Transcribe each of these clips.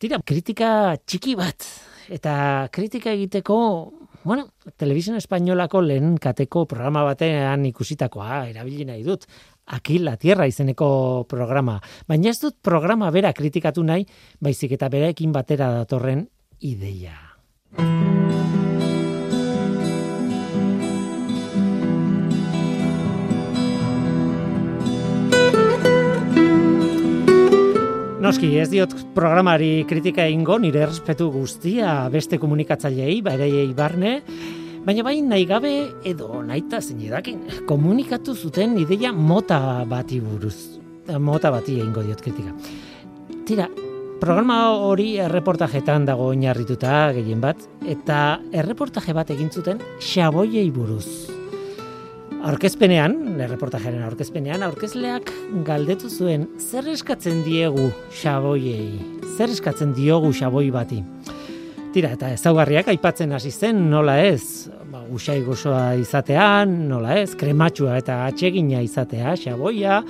Tira, kritika txiki bat, eta kritika egiteko, bueno, Televisión Espainolako lehen kateko programa batean ikusitakoa, erabili nahi dut, Aquí la Tierra izeneko programa. Baina ez dut programa bera kritikatu nahi, baizik eta bereekin batera datorren ideia. Noski, ez diot programari kritika ingo, nire respetu guztia beste komunikatzaileei, bairei barne, baina bain nahi gabe edo naita zein edakin, komunikatu zuten ideia mota bati buruz. Mota bati egingo diot kritika. Tira, programa hori erreportajetan dago oinarrituta gehien bat, eta erreportaje bat egin zuten xaboiei buruz. Aurkezpenean, erreportajearen aurkezpenean, aurkezleak galdetu zuen zer eskatzen diegu xaboiei, zer eskatzen diogu xaboi bati. Tira, eta ezaugarriak aipatzen hasi zen nola ez, ba, usai gozoa izatean, nola ez, krematxua eta atsegina izatea, xaboia,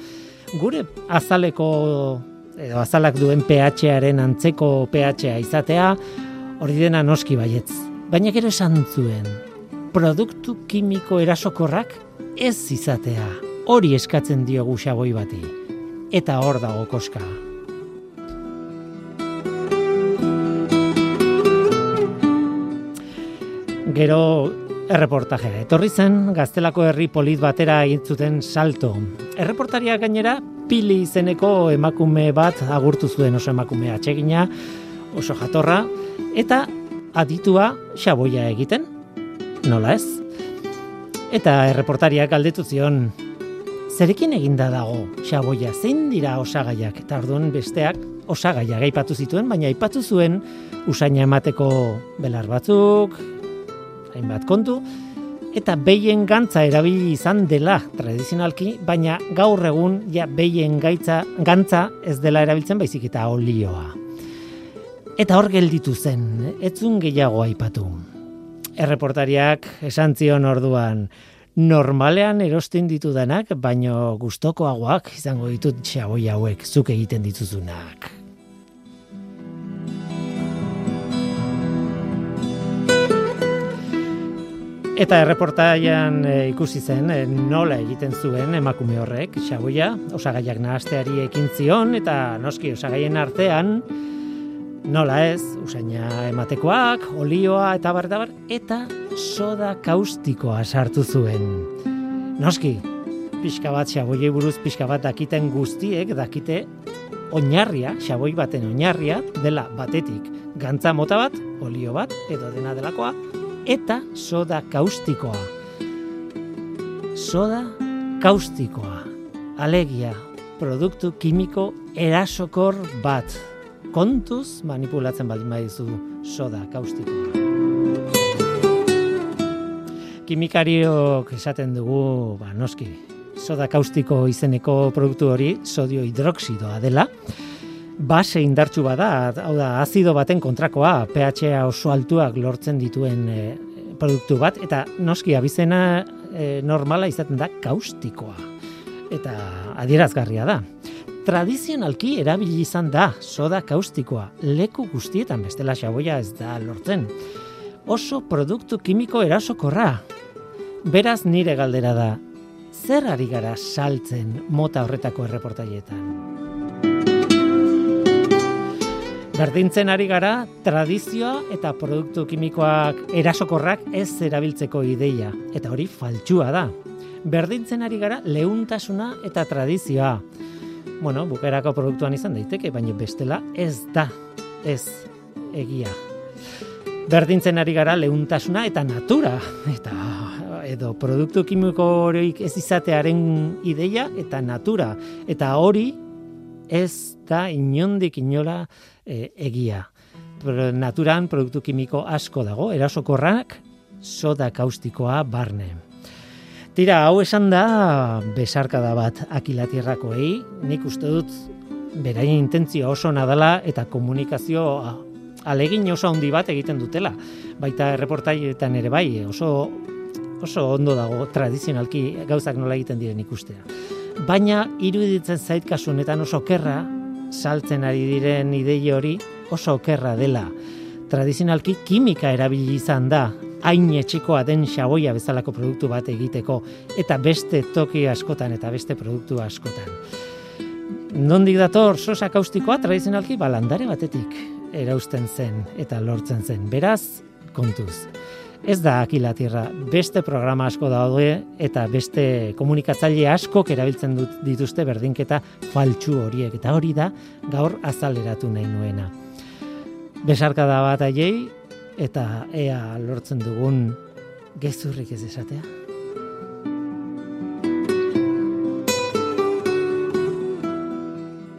gure azaleko, edo azalak duen pH-aren antzeko pH-a izatea, hori dena noski baietz. Baina gero esan zuen, produktu kimiko erasokorrak ez izatea. Hori eskatzen diogu xaboi bati. Eta hor dago koska. Gero erreportajea. Etorri zen gaztelako herri polit batera egin salto. Erreportaria gainera pili izeneko emakume bat agurtu zuen oso emakume atsegina, oso jatorra, eta aditua xaboia egiten. Nola ez? Eta erreportariak galdetu zion, zerekin eginda dago xaboia, zein dira osagaiak? Eta orduan besteak osagaiak aipatu zituen, baina aipatu zuen usaina emateko belar batzuk, hainbat kontu, eta behien gantza erabili izan dela tradizionalki, baina gaur egun ja behien gaitza, gantza ez dela erabiltzen baizik eta olioa. Eta hor gelditu zen, etzun gehiago aipatu erreportariak esan zion orduan normalean erosten ditudanak, baino gustokoagoak izango ditut xaboi hauek zuk egiten dituzunak. Eta erreportaian e, ikusi zen e, nola egiten zuen emakume horrek, xaboia, osagaiak nahasteari ekin zion, eta noski osagaien artean, Nola ez, usaina ematekoak, olioa eta bar, bar, eta soda kaustikoa sartu zuen. Noski, pixka bat xaboi buruz pixka bat dakiten guztiek, dakite oinarria, xaboi baten oinarria, dela batetik gantza mota bat, olio bat, edo dena delakoa, eta soda kaustikoa. Soda kaustikoa. Alegia, produktu kimiko erasokor bat kontuz manipulatzen baldin badizu soda kaustikoa. Kimikariok esaten dugu, ba, noski, soda kaustiko izeneko produktu hori sodio hidroksidoa dela, base indartsu bada, hau da, azido baten kontrakoa, pH oso altuak lortzen dituen e, produktu bat, eta noski abizena e, normala izaten da kaustikoa. Eta adierazgarria da tradizionalki erabili izan da soda kaustikoa, leku guztietan bestela xaboia ez da lortzen. Oso produktu kimiko erasokorra. Beraz nire galdera da, zer ari gara saltzen mota horretako erreportaietan? Berdintzen ari gara, tradizioa eta produktu kimikoak erasokorrak ez erabiltzeko ideia, eta hori faltsua da. Berdintzen ari gara leuntasuna eta tradizioa bueno, bukerako produktuan izan daiteke, baina bestela ez da, ez egia. Berdintzen ari gara leuntasuna eta natura, eta edo produktu kimiko horiek ez izatearen ideia eta natura. Eta hori ez da inondik inola e, egia. Naturan produktu kimiko asko dago, erasokorrak soda kaustikoa barne. Tira, hau esan da besarkada bat akilatierrakoei, nik uste dut beraien intentzio oso nadala eta komunikazio alegin oso handi bat egiten dutela. Baita erreportaietan ere bai, oso, oso ondo dago tradizionalki gauzak nola egiten diren ikustea. Baina iruditzen zait kasunetan oso kerra saltzen ari diren idei hori oso okerra dela. Tradizionalki kimika erabili izan da, hain etxikoa den xaboia bezalako produktu bat egiteko, eta beste toki askotan, eta beste produktu askotan. Nondik dator sosa kaustikoa tradizionalki balandare batetik erausten zen eta lortzen zen. Beraz, kontuz. Ez da akilatirra, beste programa asko daude eta beste komunikatzaile askok erabiltzen dut dituzte berdinketa faltsu horiek eta hori da gaur azaleratu nahi nuena. Besarka da bat aiei eta ea lortzen dugun gezurrik ez esatea.